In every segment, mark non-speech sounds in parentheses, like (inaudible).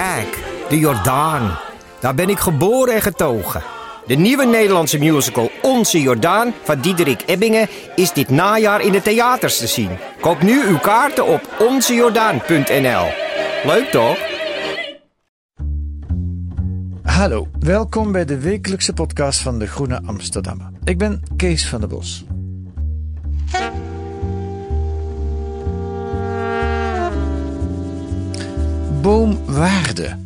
Kijk, de Jordaan. Daar ben ik geboren en getogen. De nieuwe Nederlandse musical Onze Jordaan van Diederik Ebbingen is dit najaar in de theaters te zien. Koop nu uw kaarten op onzejordaan.nl. Leuk toch? Hallo, welkom bij de wekelijkse podcast van de Groene Amsterdammer. Ik ben Kees van der Bos. Boomwaarde,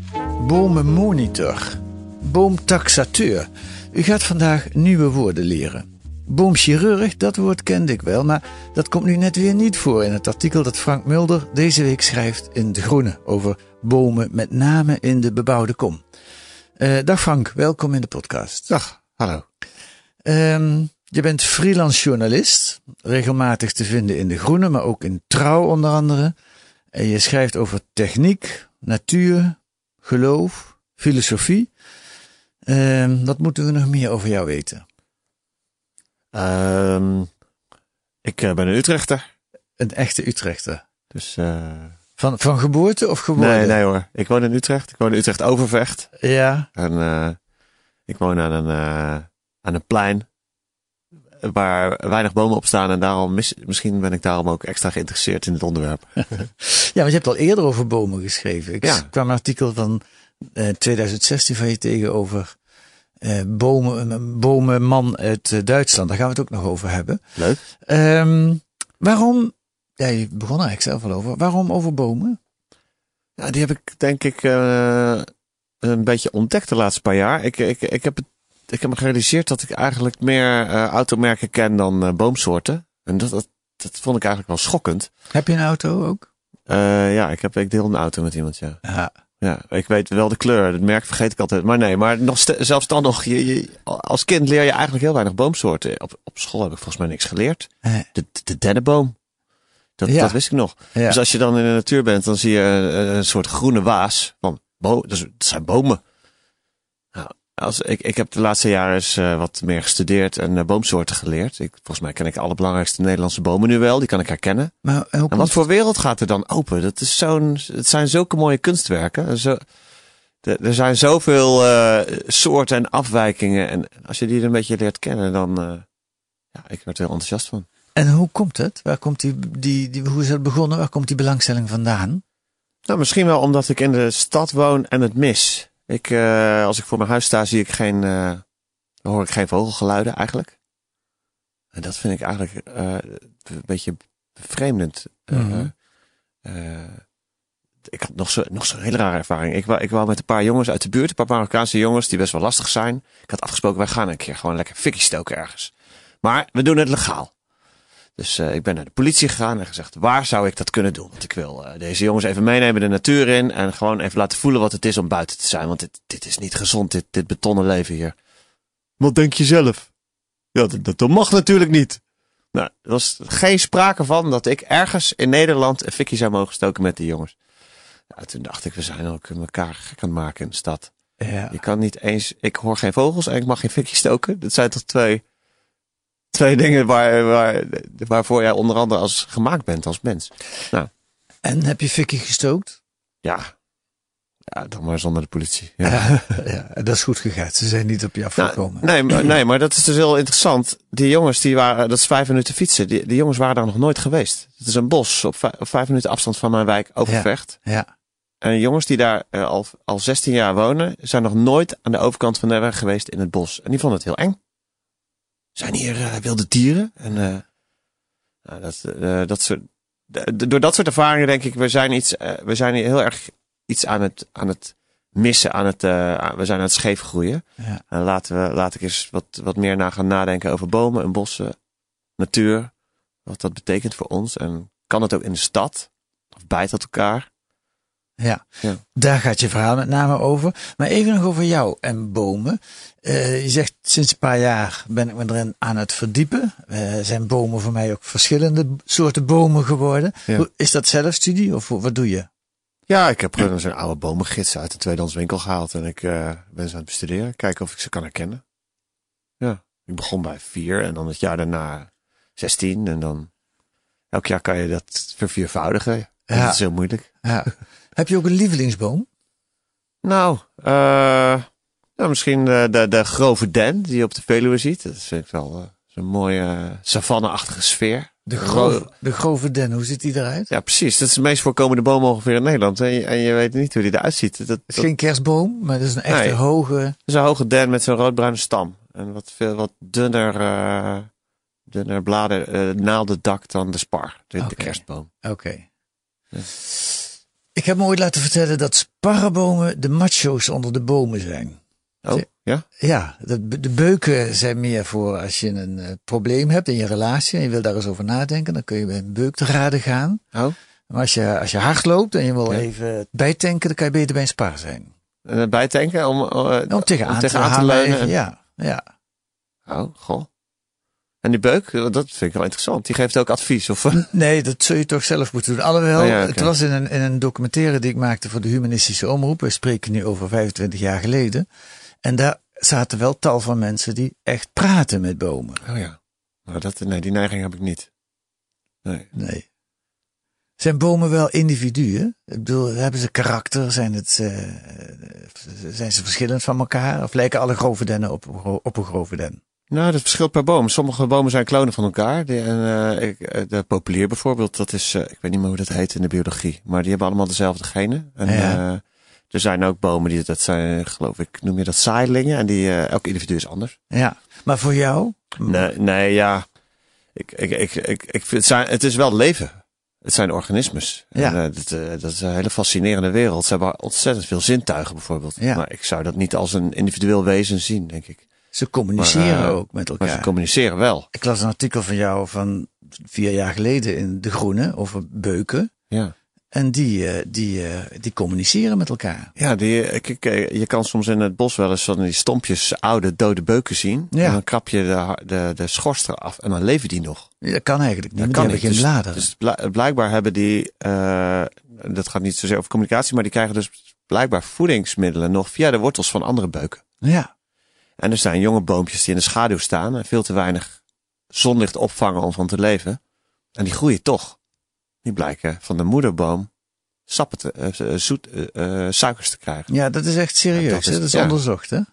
bomenmonitor, boomtaxateur. U gaat vandaag nieuwe woorden leren. Boomchirurg, dat woord kende ik wel, maar dat komt nu net weer niet voor in het artikel dat Frank Mulder deze week schrijft in De Groene over bomen, met name in de bebouwde kom. Eh, dag Frank, welkom in de podcast. Dag, hallo. Ehm, je bent freelance journalist, regelmatig te vinden in De Groene, maar ook in Trouw onder andere. En je schrijft over techniek, natuur, geloof, filosofie. Ehm, wat moeten we nog meer over jou weten? Ehm, ik eh, ben een Utrechter. Een echte Utrechter. Dus, eh, Van, van geboorte of geboorte? nee, nee hoor. Ik woon in Utrecht. Ik woon in Utrecht Overvecht. Ja, En eh, ik woon aan een, aan een plein waar weinig bomen op staan. En daarom, mis- misschien ben ik daarom ook extra geïnteresseerd in het onderwerp. (laughs) ja, want je hebt al eerder over bomen geschreven. Ik Ja. kwam een artikel van eh, 2016 van je tegen over eh, bomen, een bomenman uit eh, Duitsland. Daar gaan we het ook nog over hebben. Leuk. Ehm, waarom, ja, je begon er eigenlijk zelf al over. Waarom over bomen? Ja, die heb ik denk ik eh, een beetje ontdekt de laatste paar jaar. Ik, ik, ik, heb, het, ik heb me gerealiseerd dat ik eigenlijk meer eh, automerken ken dan eh, boomsoorten. En dat, dat, dat vond ik eigenlijk wel schokkend. Heb je een auto ook? Eh, ja, ik, heb, ik deel een auto met iemand, ja. Ja. Ja, ik weet wel de kleur. Het merk vergeet ik altijd. Maar nee, maar nog zelfs dan nog. Je, je- als kind leer je eigenlijk heel weinig boomsoorten. Op, op school heb ik volgens mij niks geleerd. De, de, de dennenboom. Dat, Ja. dat wist ik nog. ja. Dus als je dan in de natuur bent, dan zie je eh, een soort groene waas. Van, bo het zijn bomen. Als, ik, ik heb de laatste jaren eens eh, wat meer gestudeerd en eh, boomsoorten geleerd. Ik, volgens mij ken ik alle belangrijkste Nederlandse bomen nu wel. Die kan ik herkennen. maar En wat voor wereld gaat er dan open? Dat is zo'n, het zijn zulke mooie kunstwerken. Zo, de- er zijn zoveel eh, soorten en afwijkingen. En als je die een beetje leert kennen, dan. ja, ik werd er heel enthousiast van. En hoe komt het? Waar komt die, die, die, hoe is het begonnen? Waar komt die belangstelling vandaan? Nou, misschien wel omdat ik in de stad woon en het mis. Ik, eh, als ik voor mijn huis sta, zie ik geen, dan hoor ik geen vogelgeluiden eigenlijk. En dat vind ik eigenlijk eh, een beetje bevreemdend. Eh, Mhm. ik had nog zo'n nog zo'n hele rare ervaring. Ik wou, ik wou met een paar jongens uit de buurt, een paar Marokkaanse jongens die best wel lastig zijn. Ik had afgesproken, wij gaan een keer gewoon lekker fikkie stoken ergens. Maar we doen het legaal. Dus eh, ik ben naar de politie gegaan en gezegd, waar zou ik dat kunnen doen? Want ik wil eh, deze jongens even meenemen de natuur in en gewoon even laten voelen wat het is om buiten te zijn. Want dit, dit is niet gezond, dit, dit betonnen leven hier. Wat denk je zelf? Ja, dat, dat- dat mag natuurlijk niet. Nou, er was geen sprake van dat ik ergens in Nederland een fikkie zou mogen stoken met die jongens. Ja, toen dacht ik, we zijn ook elkaar gek aan het maken in de stad. Ja. Je kan niet eens, ik hoor geen vogels en ik mag geen fikkie stoken. Dat zijn toch twee, twee dingen waar, waar, waarvoor jij onder andere als gemaakt bent als mens. En heb je fikkie gestookt? Ja, ja dan maar zonder de politie. Ja. Ja. (laughs) ja, dat is goed gegaan. Ze zijn niet op je Nou, afgekomen. nee, maar, nee, maar dat is dus heel interessant. Die jongens, die waren, dat is vijf minuten fietsen. Die, die jongens waren daar nog nooit geweest. Het is een bos op, vijf, op vijf minuten afstand van mijn wijk, Overvecht. Ja. En jongens die daar eh, al, al 16 jaar wonen, zijn nog nooit aan de overkant van de weg geweest in het bos. En die vonden het heel eng. Zijn hier eh, wilde dieren? En eh, nou, dat, eh, dat soort, door dat soort ervaringen denk ik, we zijn iets, we zijn hier heel erg iets aan het, aan het missen, aan het, we zijn aan het scheef groeien. Ja. En laten we, laat ik eens wat, wat meer na gaan nadenken over bomen en bossen, natuur, wat dat betekent voor ons. En kan het ook in de stad? Of bijt dat elkaar? Ja. Ja. daar gaat je verhaal met name over. Maar even nog over jou en bomen. Eh, je zegt sinds een paar jaar ben ik me erin aan het verdiepen. Eh, zijn bomen voor mij ook verschillende soorten bomen geworden. Ja. Is dat zelfstudie of wat doe je? Ja, ik heb gewoon zo'n oude bomengids uit de tweedehands winkel gehaald. En ik eh, ben ze aan het bestuderen. Kijken of ik ze kan herkennen. Ja, ik begon bij vier en dan het jaar daarna 16. En dan elk jaar kan je dat verviervoudigen. Ja. Dat is heel moeilijk. Ja. Heb je ook een lievelingsboom? Nou, eh, nou misschien de, de, de grove den die je op de Veluwe ziet. Dat vind ik wel eh, zo'n mooie uh, savanne-achtige sfeer. De Gro- grove, de grove den, hoe ziet die eruit? Ja, precies. Dat is de meest voorkomende boom ongeveer in Nederland. En je, en je weet niet hoe die eruit ziet. Dat, dat, Het is geen kerstboom, maar dat is een echte Nee. hoge. Het is een hoge den met zo'n roodbruine stam. En wat veel wat dunner, eh dunner bladen, eh naaldendak dan de spar. De, de Oké. kerstboom. Oké. Ik heb me ooit laten vertellen dat sparrenbomen de macho's onder de bomen zijn. Oh, ja? Ja, de, de beuken zijn meer voor als je een eh, probleem hebt in je relatie en je wil daar eens over nadenken, dan kun je bij een beuk te raden gaan. Oh. Maar als je, als je hard loopt en je wil Ja. even bijtanken, dan kan je beter bij een spar zijn. Het bijtanken om, eh, Om tegenaan, om te, tegenaan te leunen. Ja, ja. Oh, goh. En die beuk, dat vind ik wel interessant. Die geeft ook advies. Of, (laughs) Nee, dat zul je toch zelf moeten doen. Alhoewel, Oh ja, het was in een, in een documentaire die ik maakte voor de humanistische omroep. We spreken nu over 25 jaar geleden. En daar zaten wel tal van mensen die echt praten met bomen. oh ja. Nou, dat, nee, die neiging heb ik niet. Nee. Nee. Zijn bomen wel individuen? Ik bedoel, hebben ze karakter? Zijn, het, eh, zijn ze verschillend van elkaar? Of lijken alle grove dennen op, op een grove den? Nou, dat verschilt per boom. Sommige bomen zijn klonen van elkaar. Eh, ik, eh, de populier bijvoorbeeld, dat is, eh, ik weet niet meer hoe dat heet in de biologie. Maar die hebben allemaal dezelfde genen. En, Ja. er zijn ook bomen die, dat zijn, geloof ik, noem je dat zaailingen. En die, elk individu is anders. Ja. Maar voor jou? Nee, nee, ja. Ik, ik, ik, ik, ik vind het, zijn, het is wel leven. Het zijn organismes. Ja. En, dat, dat is een hele fascinerende wereld. Ze hebben ontzettend veel zintuigen bijvoorbeeld. Ja. Maar ik zou dat niet als een individueel wezen zien, denk ik. Ze communiceren Maar, eh, ook met Maar elkaar. ze communiceren wel. Ik las een artikel van jou van vier jaar geleden in De Groene over beuken. Ja. En die, eh, die, eh, die communiceren met elkaar. Ja, die, je kan soms in het bos wel eens van die stompjes oude dode beuken zien. Ja. En dan krap je de, de, de schors eraf en dan leven die nog. Ja, Dat kan eigenlijk niet, Dat die hebben niet. geen Dus- bladeren. Dus bla- blijkbaar hebben die, dat gaat niet zozeer over communicatie, maar die krijgen dus blijkbaar voedingsmiddelen nog via de wortels van andere beuken. ja, En er zijn jonge boompjes die in de schaduw staan en veel te weinig zonlicht opvangen om van te leven. En die groeien toch. Die blijken van de moederboom sappen te, eh, zoet, eh, eh, suikers te krijgen. ja, dat is echt serieus. Ja, Dat is, is- dat is ja. onderzocht, hè? Een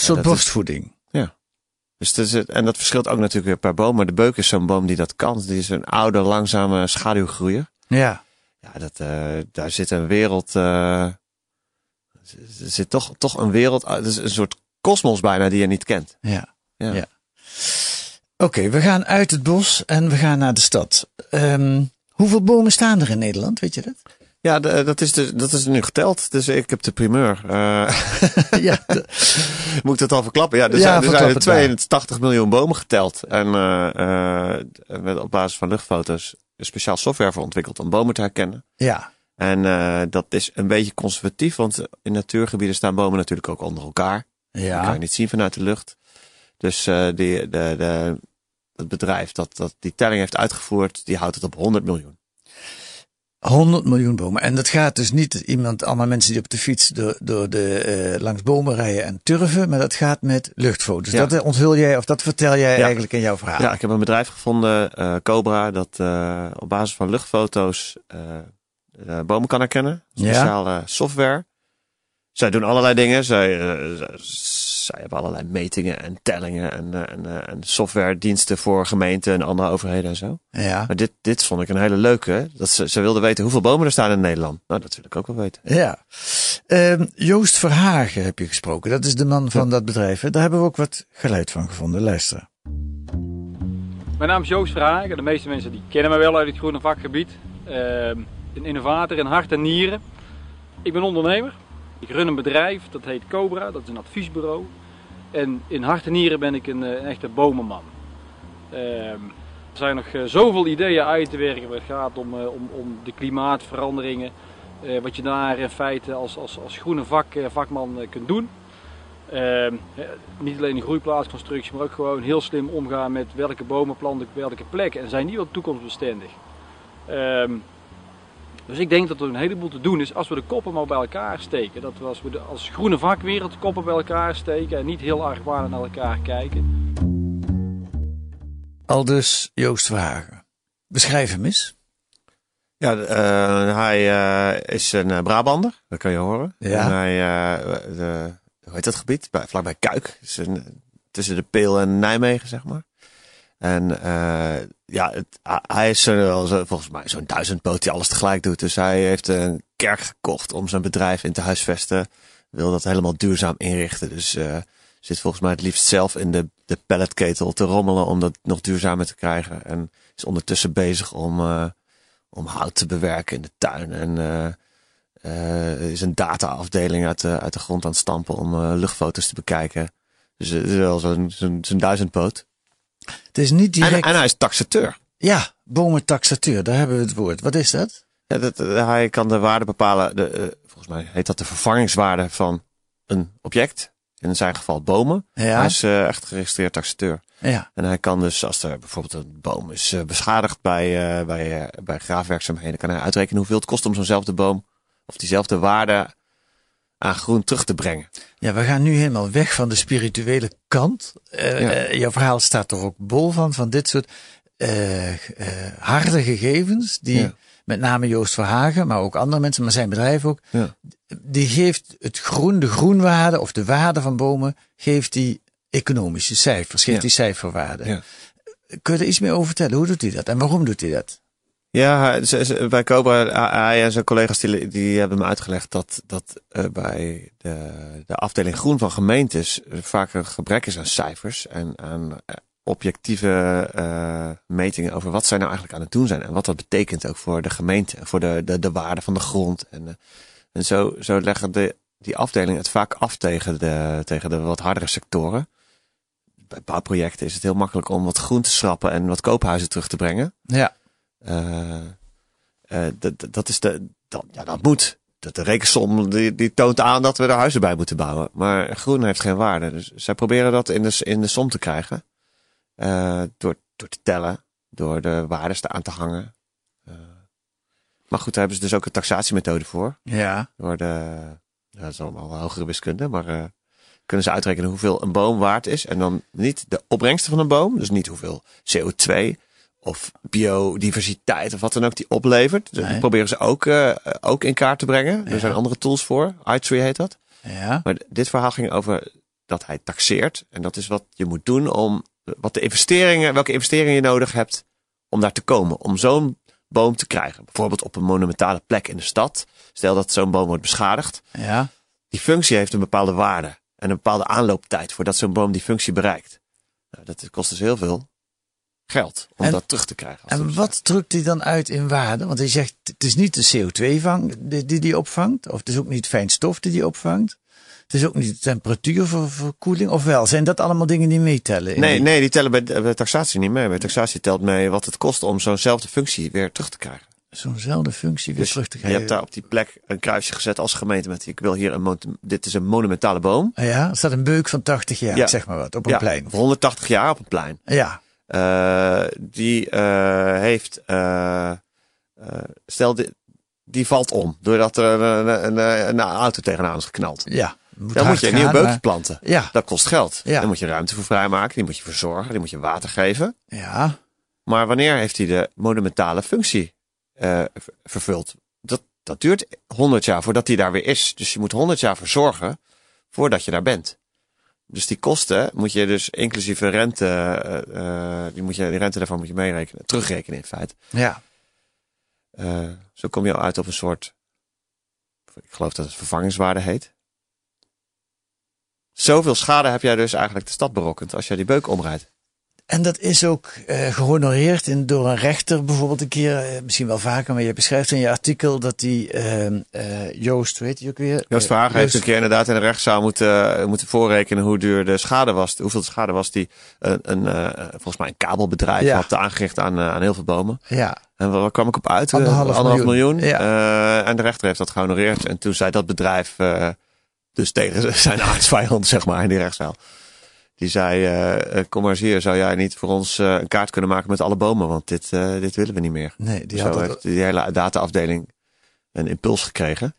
soort dat is- borstvoeding. Dus dat is het, en dat verschilt ook natuurlijk weer per boom. Maar de beuk is zo'n boom die dat kan. Die is een oude, langzame schaduwgroeier. Ja. Ja, dat, eh, daar zit een wereld. eh, er zit toch, toch een wereld. Het is een soort kosmos bijna die je niet kent. Ja. Ja. Ja. Oké, we gaan uit het bos en we gaan naar de stad. Ehm, hoeveel bomen staan er in Nederland, weet je dat? Ja, de- dat, is de, dat is nu geteld. Dus ik heb de primeur. Eh, (laughs) ja, de- (laughs) moet ik dat al verklappen? Ja, er Ja, zijn, er verklap zijn het maar. 82 miljoen bomen geteld. En eh, eh, met, op basis van luchtfoto's speciaal software voor ontwikkeld om bomen te herkennen. ja, En eh, dat is een beetje conservatief, want in natuurgebieden staan bomen natuurlijk ook onder elkaar. Dat kan ja. je niet zien vanuit de lucht. Dus eh die, de, de, het bedrijf dat, dat die telling heeft uitgevoerd, die houdt het op 100 miljoen. 100 miljoen bomen. En dat gaat dus niet iemand, allemaal mensen die op de fiets door, door de, eh, langs bomen rijden en turven, maar dat gaat met luchtfoto's. Ja. Dat eh, onthul jij, of dat vertel jij Ja. eigenlijk in jouw verhaal. Ja, ik heb een bedrijf gevonden, Cobra, dat op basis van luchtfoto's bomen kan herkennen. Ja. Speciale software. Zij doen allerlei dingen. Zij, eh, zij, hebben allerlei metingen en tellingen en, eh, en, eh, en softwarediensten voor gemeenten en andere overheden en zo. Ja. Maar dit, dit vond ik een hele leuke. Dat ze, ze wilden weten hoeveel bomen er staan in Nederland. Nou, dat wil ik ook wel weten. Ja. Ehm, Joost Verhagen heb je gesproken. Dat is de man van dat bedrijf. Daar hebben we ook wat geluid van gevonden. Luister. Mijn naam is Joost Verhagen. De meeste mensen die kennen me wel uit het groene vakgebied. Ehm, een innovator in hart en nieren. Ik ben ondernemer. Ik run een bedrijf, dat heet Cobra. Dat is een adviesbureau. En in hart en nieren ben ik een, eh, echte bomenman. Ehm, er zijn nog eh, zoveel ideeën uit te werken waar het gaat om, eh, om, om de klimaatveranderingen. Wat je daar in feite als, als, als groene vak, vakman kunt doen. Ehm, eh, niet alleen de groeiplaatsconstructie, maar ook gewoon heel slim omgaan met welke bomen planten op welke plek. En zijn die wel toekomstbestendig. Ehm, dus ik denk dat er een heleboel te doen is als we de koppen maar bij elkaar steken. Dat we als we de, als groene vakwereld de koppen bij elkaar steken en niet heel argwanend naar elkaar kijken. Al dus Joost Verhagen. Beschrijf hem eens. Ja, eh, hij eh, is een uh, Brabander, dat kan je horen. Ja. En hij, eh, de, hoe heet dat gebied? Bij, vlakbij Kuik. Dus een, tussen de Peel en Nijmegen, zeg maar. En eh, ja, hij is volgens mij zo'n duizendpoot die alles tegelijk doet. Dus hij heeft een kerk gekocht om zijn bedrijf in te huisvesten. Wil dat helemaal duurzaam inrichten. Dus eh, zit volgens mij het liefst zelf in de, de pelletketel te rommelen om dat nog duurzamer te krijgen. En is ondertussen bezig om, eh, om hout te bewerken in de tuin. En eh, is een dataafdeling uit de, uit de grond aan het stampen om luchtfoto's te bekijken. Dus het is wel zo'n duizendpoot. Het is niet En, direct... en hij is taxateur. Ja, bomentaxateur, daar hebben we het woord. Wat is dat? Ja, dat, eh, hij kan de waarde bepalen. De, eh, volgens mij heet dat de vervangingswaarde van een object. In zijn geval bomen. Ja. Hij is eh, echt geregistreerd taxateur. Ja, En hij kan dus, als er bijvoorbeeld een boom is beschadigd bij, bij, bij graafwerkzaamheden, kan hij uitrekenen hoeveel het kost om zo'nzelfde boom of diezelfde waarde aan groen terug te brengen. ja, we gaan nu helemaal weg van de spirituele kant. Ja. eh, jouw verhaal staat er ook bol van, van dit soort eh, harde gegevens, die Ja. met name Joost Verhagen, maar ook andere mensen, maar zijn bedrijf ook, Ja. die geeft het groen, de groenwaarde of de waarde van bomen, geeft die economische cijfers, geeft die cijferwaarde. Kun je er iets meer over vertellen? Hoe doet hij dat en waarom doet hij dat? Ja, bij Cobra, hij en zijn collega's die, hebben me uitgelegd dat, dat eh, bij de, de afdeling groen van gemeentes vaak een gebrek is aan cijfers en aan eh, objectieve eh, metingen over wat zij nou eigenlijk aan het doen zijn en wat dat betekent ook voor de gemeente, en voor de, de, de waarde van de grond. En, en zo, zo leggen de, die afdeling het vaak af tegen de, tegen de wat hardere sectoren. Bij bouwprojecten is het heel makkelijk om wat groen te schrappen en wat koophuizen terug te brengen. Ja, dat- dat- dat is de, dat, ja, dat moet. Dat de rekensom die, die toont aan dat we er huizen bij moeten bouwen. Maar groen heeft geen waarde. Dus zij proberen dat in de, in de som te krijgen. Eh, door, door te tellen. Door de waardes aan te hangen. Eh, maar goed, daar hebben ze dus ook een taxatiemethode voor. ja, Door de, dat is allemaal hogere wiskunde. Maar eh, kunnen ze uitrekenen hoeveel een boom waard is. En dan niet de opbrengsten van een boom. Dus niet hoeveel CO2 of biodiversiteit of wat dan ook die oplevert. Dus Nee. proberen ze ook, eh, ook in kaart te brengen. Ja. Er zijn andere tools voor. iTree heet dat. ja. Maar dit verhaal ging over dat hij taxeert. En dat is wat je moet doen om wat de investeringen, welke investeringen je nodig hebt om daar te komen. Om zo'n boom te krijgen. Bijvoorbeeld op een monumentale plek in de stad. Stel dat zo'n boom wordt beschadigd. ja. Die functie heeft een bepaalde waarde. En een bepaalde aanlooptijd voordat zo'n boom die functie bereikt. Nou, dat kost dus heel veel geld om En- dat terug te krijgen. En wat drukt hij dan uit in waarde? Want hij zegt, het is niet de CO2 die, die die opvangt. Of het is ook niet fijn stof die die opvangt. Het is ook niet de temperatuurverkoeling. Of wel, zijn dat allemaal dingen die meetellen? Nee, die- nee, die tellen bij, bij taxatie niet mee. Bij taxatie telt mee wat het kost om zo'nzelfde functie weer terug te krijgen. Zo'nzelfde functie weer Dus terug te je krijgen. hebt daar op die plek een kruisje gezet als gemeente met ik wil hier een dit is een monumentale boom. Ah Ja, er staat een beuk van 80 jaar, Ja. zeg maar wat, op een ja, plein. voor 180 jaar op een plein. Ja, die eh, heeft, eh, eh, stel die, die valt om doordat er een, een, een, een auto tegenaan is geknald. ja. Moet Dan moet je een gaan, nieuw beukje planten. Ja, Dat kost geld. Ja. Daar moet je ruimte voor vrijmaken. Die moet je verzorgen. Die moet je water geven. ja. Maar wanneer heeft hij de monumentale functie eh, v- vervuld? Dat, dat duurt 100 jaar voordat hij daar weer is. Dus je moet 100 jaar verzorgen voordat je daar bent. Dus die kosten moet je dus inclusief de rente, eh, eh, die, moet je, die rente daarvan moet je meerekenen, terugrekenen in feite. Ja, Eh, zo kom je al uit op een soort, ik geloof dat het vervangingswaarde heet. Zoveel schade heb jij dus eigenlijk de stad berokkend als jij die beuk omrijdt. En dat is ook eh, gehonoreerd in, door een rechter bijvoorbeeld een keer, eh, misschien wel vaker, maar je beschrijft in je artikel dat die ehm, eh, Joost, weet je ook weer? Joost Vragen heeft een keer inderdaad in de rechtszaal moeten, moeten voorrekenen hoe duur de schade was. Hoeveel de schade was die een, een, volgens mij een kabelbedrijf Ja. had aangericht aan, aan heel veel bomen. Ja, En waar kwam ik op uit? Eh, Anderhalf miljoen. Ja. Eh, en de rechter heeft dat gehonoreerd. En toen zei dat bedrijf, dus tegen (laughs) zijn aardsvijand, zeg maar, in die rechtszaal. Die zei, eh, kom maar eens hier, zou jij niet voor ons eh, een kaart kunnen maken met alle bomen? Want dit, dit willen we niet meer. nee, die Zo had heeft die hele dataafdeling een impuls gekregen.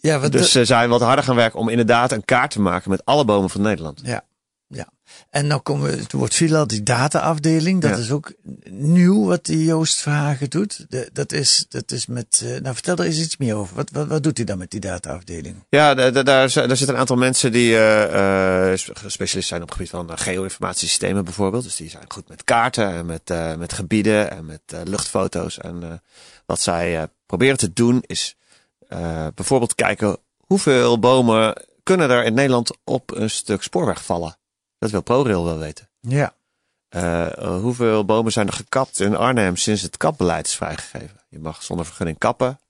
Ja, dus ze zijn wat harder gaan werken om inderdaad een kaart te maken met alle bomen van Nederland. Ja, ja. En nou komen we, het wordt veel al die dataafdeling. Dat Ja. is ook nieuw wat die Joost Verhagen doet. De, dat, is, dat is met, eh, nou vertel er eens iets meer over. Wat, wat, wat doet hij dan met die dataafdeling? Ja, da- da- daar, daar zitten een aantal mensen die eh, eh, spe- specialist zijn op het gebied van geo-informatiesystemen bijvoorbeeld. Dus die zijn goed met kaarten en met, met gebieden en met luchtfoto's. En wat zij proberen te doen is bijvoorbeeld kijken hoeveel bomen kunnen er in Nederland op een stuk spoorweg vallen. Dat wil ProRail wel weten. Ja, Eh, eh, hoeveel bomen zijn er gekapt in Arnhem sinds het kapbeleid is vrijgegeven? Je mag zonder vergunning kappen.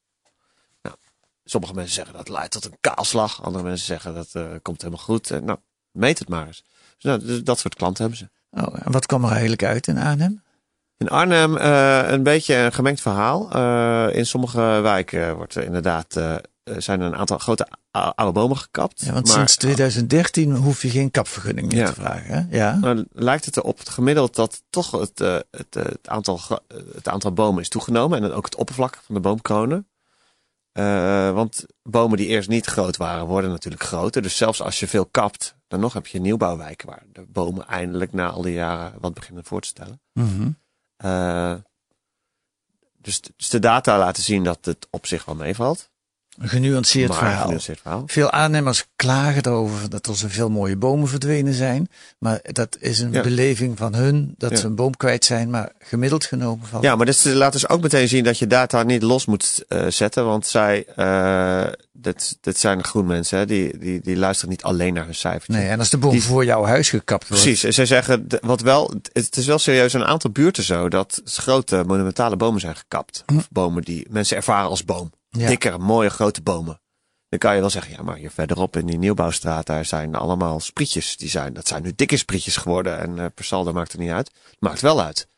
Nou, sommige mensen zeggen dat leidt tot een kaalslag. Andere mensen zeggen dat eh, komt helemaal goed. Nou, meet het maar eens. Dus, nou, dus dat soort klanten hebben ze. oh, en wat kwam er eigenlijk uit in Arnhem? In Arnhem een beetje een gemengd verhaal. In sommige wijken wordt er inderdaad, zijn er een aantal grote ou- oude bomen gekapt. Ja, want Maar- sinds 2013 hoef je geen kapvergunning meer Ja. te vragen. Hè? Ja, Nou, lijkt het erop gemiddeld dat toch het, eh, het, eh, het, aantal, eh, het aantal bomen is toegenomen. En dan ook het oppervlak van de boomkronen. Eh, want bomen die eerst niet groot waren, worden natuurlijk groter. Dus zelfs als je veel kapt, dan nog heb je nieuwbouwwijken waar de bomen eindelijk na al die jaren wat beginnen voor te stellen. Mhm. Eh, dus, dus de data laten zien dat het op zich wel meevalt. Een genuanceerd maar verhaal. genuanceerd verhaal. Veel aannemers klagen erover dat er zoveel mooie bomen verdwenen zijn. Maar dat is een Ja. beleving van hun dat Ja. ze een boom kwijt zijn. Maar gemiddeld genomen valt Ja, maar dit laat dus ook meteen zien dat je data niet los moet eh, zetten. Want zij, eh dit, dit zijn groenmensen, hè, die, die, die luisteren niet alleen naar hun cijfertje. Nee, en als de boom Die- voor jouw huis gekapt wordt. Precies, en zij zeggen, wat wel, het is wel serieus een aantal buurten zo, dat grote monumentale bomen zijn gekapt. Of bomen die mensen ervaren als boom. Hm. Ja. Dikke, mooie, grote bomen. Dan kan je wel zeggen, ja, maar hier verderop in die nieuwbouwstraat, daar zijn allemaal sprietjes. Die zijn, dat zijn nu dikke sprietjes geworden en eh per saldo maakt het niet uit. Maakt wel uit.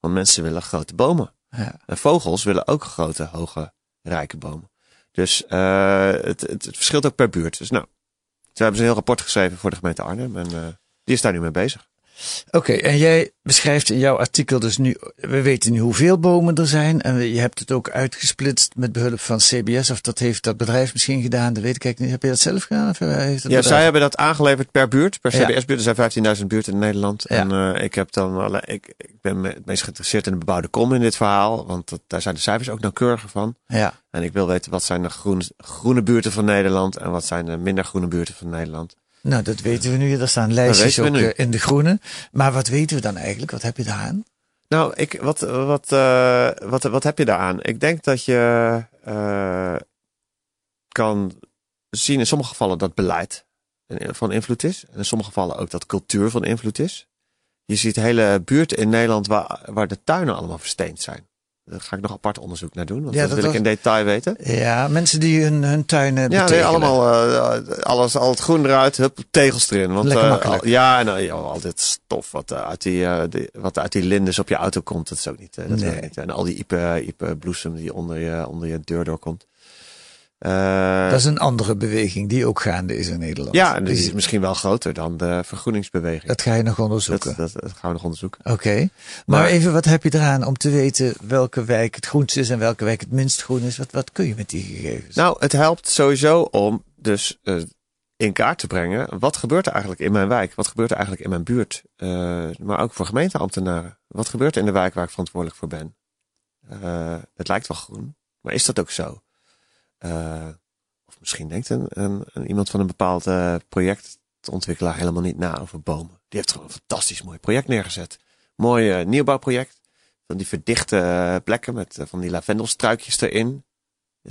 Want mensen willen grote bomen. Ja. En vogels willen ook grote, hoge, rijke bomen. Dus eh, het, het, het verschilt ook per buurt. Dus nou, toen hebben ze een heel rapport geschreven voor de gemeente Arnhem. En eh, die is daar nu mee bezig. Oké, en jij beschrijft in jouw artikel dus nu, we weten nu hoeveel bomen er zijn. En je hebt het ook uitgesplitst met behulp van CBS. Of dat heeft dat bedrijf misschien gedaan, dat weet ik eigenlijk niet. Heb je dat zelf gedaan? Of heeft het Ja, bedrijf- zij hebben dat aangeleverd per buurt, per. CBS-buurt. Er zijn 15.000 buurten in Nederland. Ja. En eh, ik heb dan alle, ik, ik ben me- het meest geïnteresseerd in de bebouwde kom in dit verhaal. Want dat, daar zijn de cijfers ook nauwkeuriger van. Ja, En ik wil weten wat zijn de groen, groene buurten van Nederland en wat zijn de minder groene buurten van Nederland. Nou dat weten we nu. Er staan lijstjes ook eh, in de groene. Maar wat weten we dan eigenlijk? Wat heb je daar aan? Nou, ik, wat, wat, eh, wat, wat heb je daaraan? Ik denk dat je eh, kan zien in sommige gevallen dat beleid van invloed is. En in sommige gevallen ook dat cultuur van invloed is. Je ziet hele buurten in Nederland waar, waar de tuinen allemaal versteend zijn. Daar ga ik nog apart onderzoek naar doen, want Ja, dat, dat wil was- ik in detail weten. Ja, mensen die hun, hun tuinen Ja, nee, allemaal eh, alles, al het groen eruit, hup, tegels erin. Want, Lekker makkelijk. al- ja, en eh, ja, al dit stof wat, eh, uit die, die, wat uit die lindes op je auto komt, dat is ook niet. dat Nee. niet. En al die ipe, ipe bloesem die onder je, onder je deur doorkomt. Eh, Dat is een andere beweging die ook gaande is in Nederland. ja, en die is misschien wel groter dan de vergroeningsbeweging. dat ga je nog onderzoeken. dat, dat gaan we nog onderzoeken. Oké, maar, Maar- even wat heb je eraan om te weten welke wijk het groenst is en welke wijk het minst groen is? Wat, wat kun je met die gegevens? Nou, het helpt sowieso om dus eh, in kaart te brengen. Wat gebeurt er eigenlijk in mijn wijk? Wat gebeurt er eigenlijk in mijn buurt? Eh, maar ook voor gemeenteambtenaren. Wat gebeurt er in de wijk waar ik verantwoordelijk voor ben? Het lijkt wel groen, maar is dat ook zo? Eh, of misschien denkt een, een, een- iemand van een bepaald eh, projectontwikkelaar helemaal niet na over bomen. Die heeft gewoon een fantastisch mooi project neergezet. Mooi eh, nieuwbouwproject. Van die verdichte plekken met van die lavendelstruikjes erin.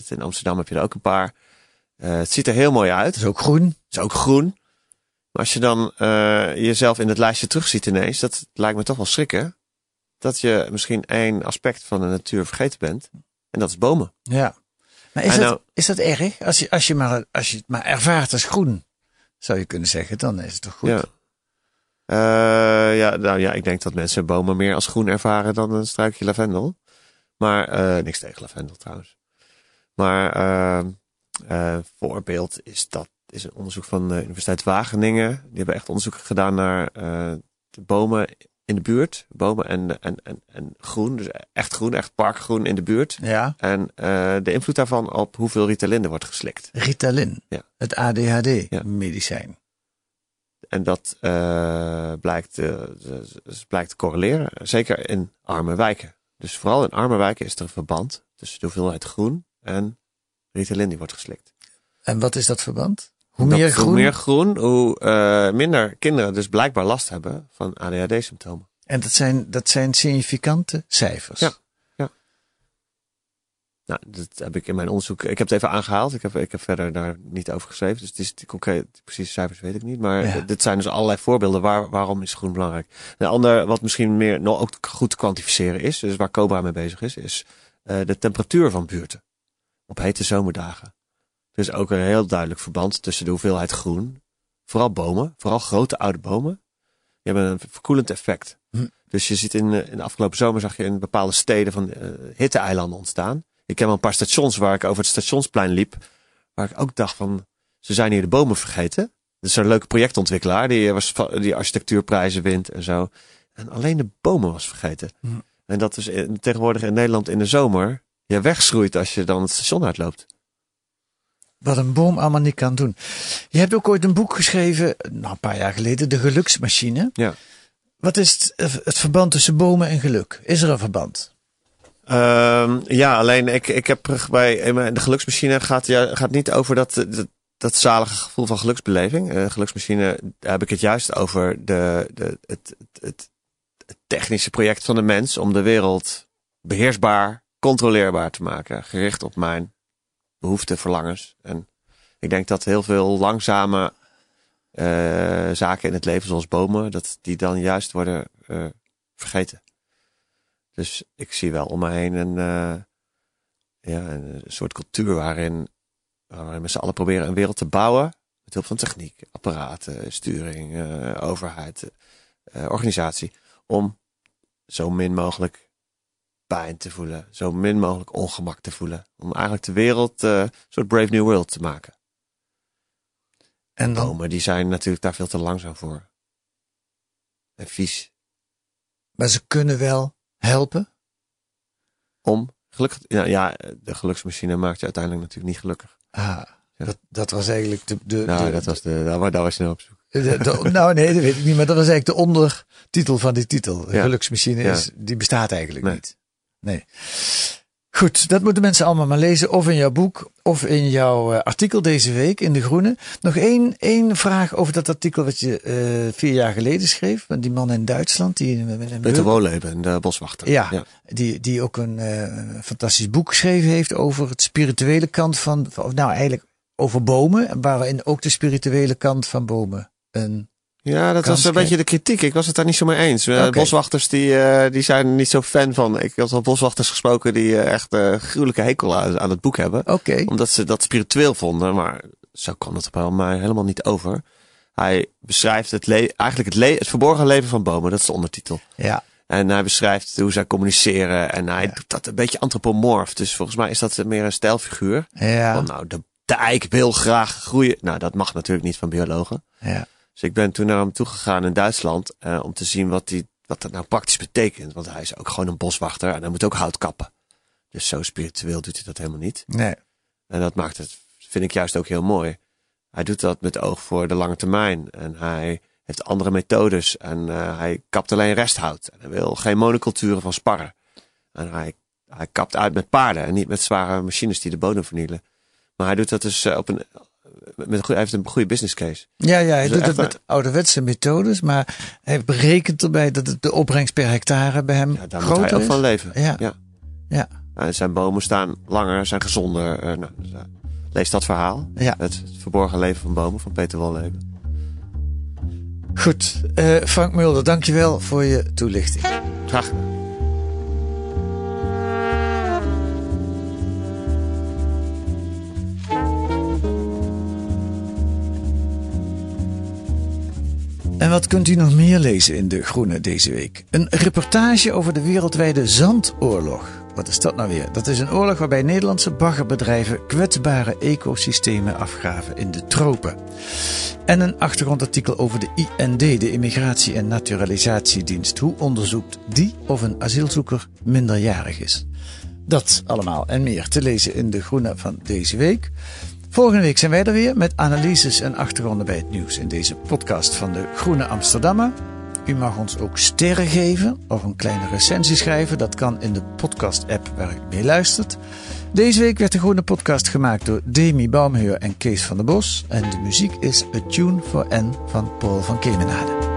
In Amsterdam heb je er ook een paar. Eh, het ziet er heel mooi uit. Dat is ook groen. is ook groen. Maar als je dan eh, jezelf in het lijstje terugziet ineens, dat lijkt me toch wel schrikken. Dat je misschien één aspect van de natuur vergeten bent. En dat is bomen. Ja. Maar is, dat, nou- is dat erg? Als je, als, je maar, als je het maar ervaart als groen, zou je kunnen zeggen, dan is het toch goed? Ja. Eh, ja, nou ja, ik denk dat mensen bomen meer als groen ervaren dan een struikje lavendel. Maar eh, niks tegen lavendel trouwens. Maar eh, voorbeeld is dat is een onderzoek van de Universiteit Wageningen. Die hebben echt onderzoek gedaan naar de bomen in de buurt. Bomen en, en, en, en groen, dus echt groen, echt parkgroen in de buurt. Ja. En eh, de invloed daarvan op hoeveel Ritalin er wordt geslikt. Ritalin, Ja. het Ja. ADHD-medicijn. En dat eh, blijkt, blijkt te correleren. Zeker in arme wijken. Dus vooral in arme wijken is er een verband tussen de hoeveelheid groen en Ritalin die wordt geslikt. En wat is dat verband? Hoe meer groen? Hoe meer groen, hoe eh, minder kinderen dus blijkbaar last hebben van ADHD-symptomen. En dat zijn, dat zijn significante cijfers. Ja. Nou, dat heb ik in mijn onderzoek. Ik heb het even aangehaald. Ik heb, ik heb verder daar niet over geschreven. Dus het is die concreet, die precieze cijfers weet ik niet. Maar Ja. dit zijn dus allerlei voorbeelden. Waar, waarom is groen belangrijk? Een ander, wat misschien meer nog ook goed te kwantificeren is, dus waar Cobra mee bezig is, is eh, de temperatuur van buurten. Op hete zomerdagen. Er is ook een heel duidelijk verband tussen de hoeveelheid groen. Vooral bomen, vooral grote oude bomen. Die hebben een verkoelend effect. Hm. Dus je ziet in, eh, in de afgelopen zomer zag je in bepaalde steden van eh hitteeilanden ontstaan. Ik wel een paar stations waar ik over het stationsplein liep. Waar ik ook dacht van, ze zijn hier de bomen vergeten. Dat is een leuke projectontwikkelaar die, was, va- die architectuurprijzen wint en zo. En alleen de bomen was vergeten. Hm. En dat is in- tegenwoordig in Nederland in de zomer je wegschroeit als je dan het station uitloopt. Wat een boom allemaal niet kan doen. Je hebt ook ooit een boek geschreven, nou, een paar jaar geleden, De Geluksmachine. Ja. Wat is het, het verband tussen bomen en geluk? Is er een verband? Ehm, ja, alleen ik, ik heb bij de geluksmachine gaat, ja, gaat niet over dat, dat, dat zalige gevoel van geluksbeleving. Eh, geluksmachine daar heb ik het juist over de, de, het, het, het technische project van de mens om de wereld beheersbaar, controleerbaar te maken. Gericht op mijn behoeften, verlangens. En ik denk dat heel veel langzame eh, zaken in het leven, zoals bomen, dat die dan juist worden eh, vergeten. Dus ik zie wel om me heen een, eh, ja, een soort cultuur waarin, waarin we z'n allen proberen een wereld te bouwen. Met hulp van techniek, apparaten, sturing, overheid, organisatie. Om zo min mogelijk pijn te voelen. Zo min mogelijk ongemak te voelen. Om eigenlijk de wereld eh, een soort Brave New World te maken. En dan, Bomen die zijn natuurlijk daar veel te langzaam voor. En vies. maar ze kunnen wel helpen. Om gelukkig. Ja, ja, de geluksmachine maakt je uiteindelijk natuurlijk niet gelukkig. Ah, Ja. dat, dat was eigenlijk de... de, Nou, de- dat was de, daar, daar was je nou op zoek. de- de- nou, nee, dat weet ik niet. Maar dat was eigenlijk de ondertitel van die titel. De Ja. geluksmachine Ja. is, die bestaat eigenlijk Nee. niet. Nee. Goed, dat moeten mensen allemaal maar lezen. Of in jouw boek, of in jouw eh, artikel deze week in De Groene. Nog één, één vraag over dat artikel wat je eh, vier jaar geleden schreef. Van die man in Duitsland. Die, met een Peter de boswachter. Ja, Die, die ook een eh, fantastisch boek geschreven heeft over het spirituele kant van, of nou eigenlijk over bomen, waarin ook de spirituele kant van bomen een Ja, dat was een beetje de kritiek. Ik was het daar niet zo mee eens. Eh. Boswachters die, eh, die zijn er niet zo fan van. Ik had wel boswachters gesproken die eh, echt eh gruwelijke hekel aan, aan het boek hebben. Oké. Omdat ze dat spiritueel vonden. Maar zo kwam het bij mij helemaal niet over. Hij beschrijft het le- eigenlijk het, le- het verborgen leven van bomen. Dat is de ondertitel. Ja, En hij beschrijft hoe zij communiceren. En hij doet dat een beetje antropomorf. Dus volgens mij is dat meer een stijlfiguur. ja, Van nou, de, de eik wil graag groeien. Nou, dat mag natuurlijk niet van biologen. ja. Dus ik ben toen naar hem toegegaan in Duitsland. eh, om te zien wat, die, wat dat nou praktisch betekent. Want hij is ook gewoon een boswachter. En hij moet ook hout kappen. Dus zo spiritueel doet hij dat helemaal niet. Nee. En dat maakt het, vind ik juist ook heel mooi. Hij doet dat met oog voor de lange termijn. En hij heeft andere methodes. En eh, hij kapt alleen resthout. En hij wil geen monoculturen van sparren. En hij, hij kapt uit met paarden. En niet met zware machines die de bodem vernielen. Maar hij doet dat dus eh, op een, met een goede, hij heeft een goede business case. Ja, ja, hij Dus doet het met ouderwetse methodes, maar hij berekent erbij dat het de opbrengst per hectare bij hem Ja, daar moet groter hij ook is. van leven. Ja. ja. Ja. En zijn bomen staan langer, zijn gezonder. eh, nou, dus, eh, lees dat verhaal. Ja. Het verborgen leven van bomen van Peter Wolleben. Goed, uh, Frank Mulder, dankjewel voor je toelichting. Graag gedaan. En wat kunt u nog meer lezen in De Groene deze week? Een reportage over de wereldwijde zandoorlog. Wat is dat nou weer? Dat is een oorlog waarbij Nederlandse baggerbedrijven kwetsbare ecosystemen afgraven in de tropen. En een achtergrondartikel over de IND, de Immigratie- en Naturalisatiedienst. Hoe onderzoekt die of een asielzoeker minderjarig is? Dat allemaal en meer te lezen in De Groene van deze week. Volgende week zijn wij er weer met analyses en achtergronden bij het nieuws in deze podcast van de Groene Amsterdammer. U mag ons ook sterren geven of een kleine recensie schrijven. Dat kan in de podcast-app waar u mee luistert. Deze week werd de Groene Podcast gemaakt door Demi Baumheur en Kees van der Bos. En de muziek is A Tune for N van Paul van Kemenade.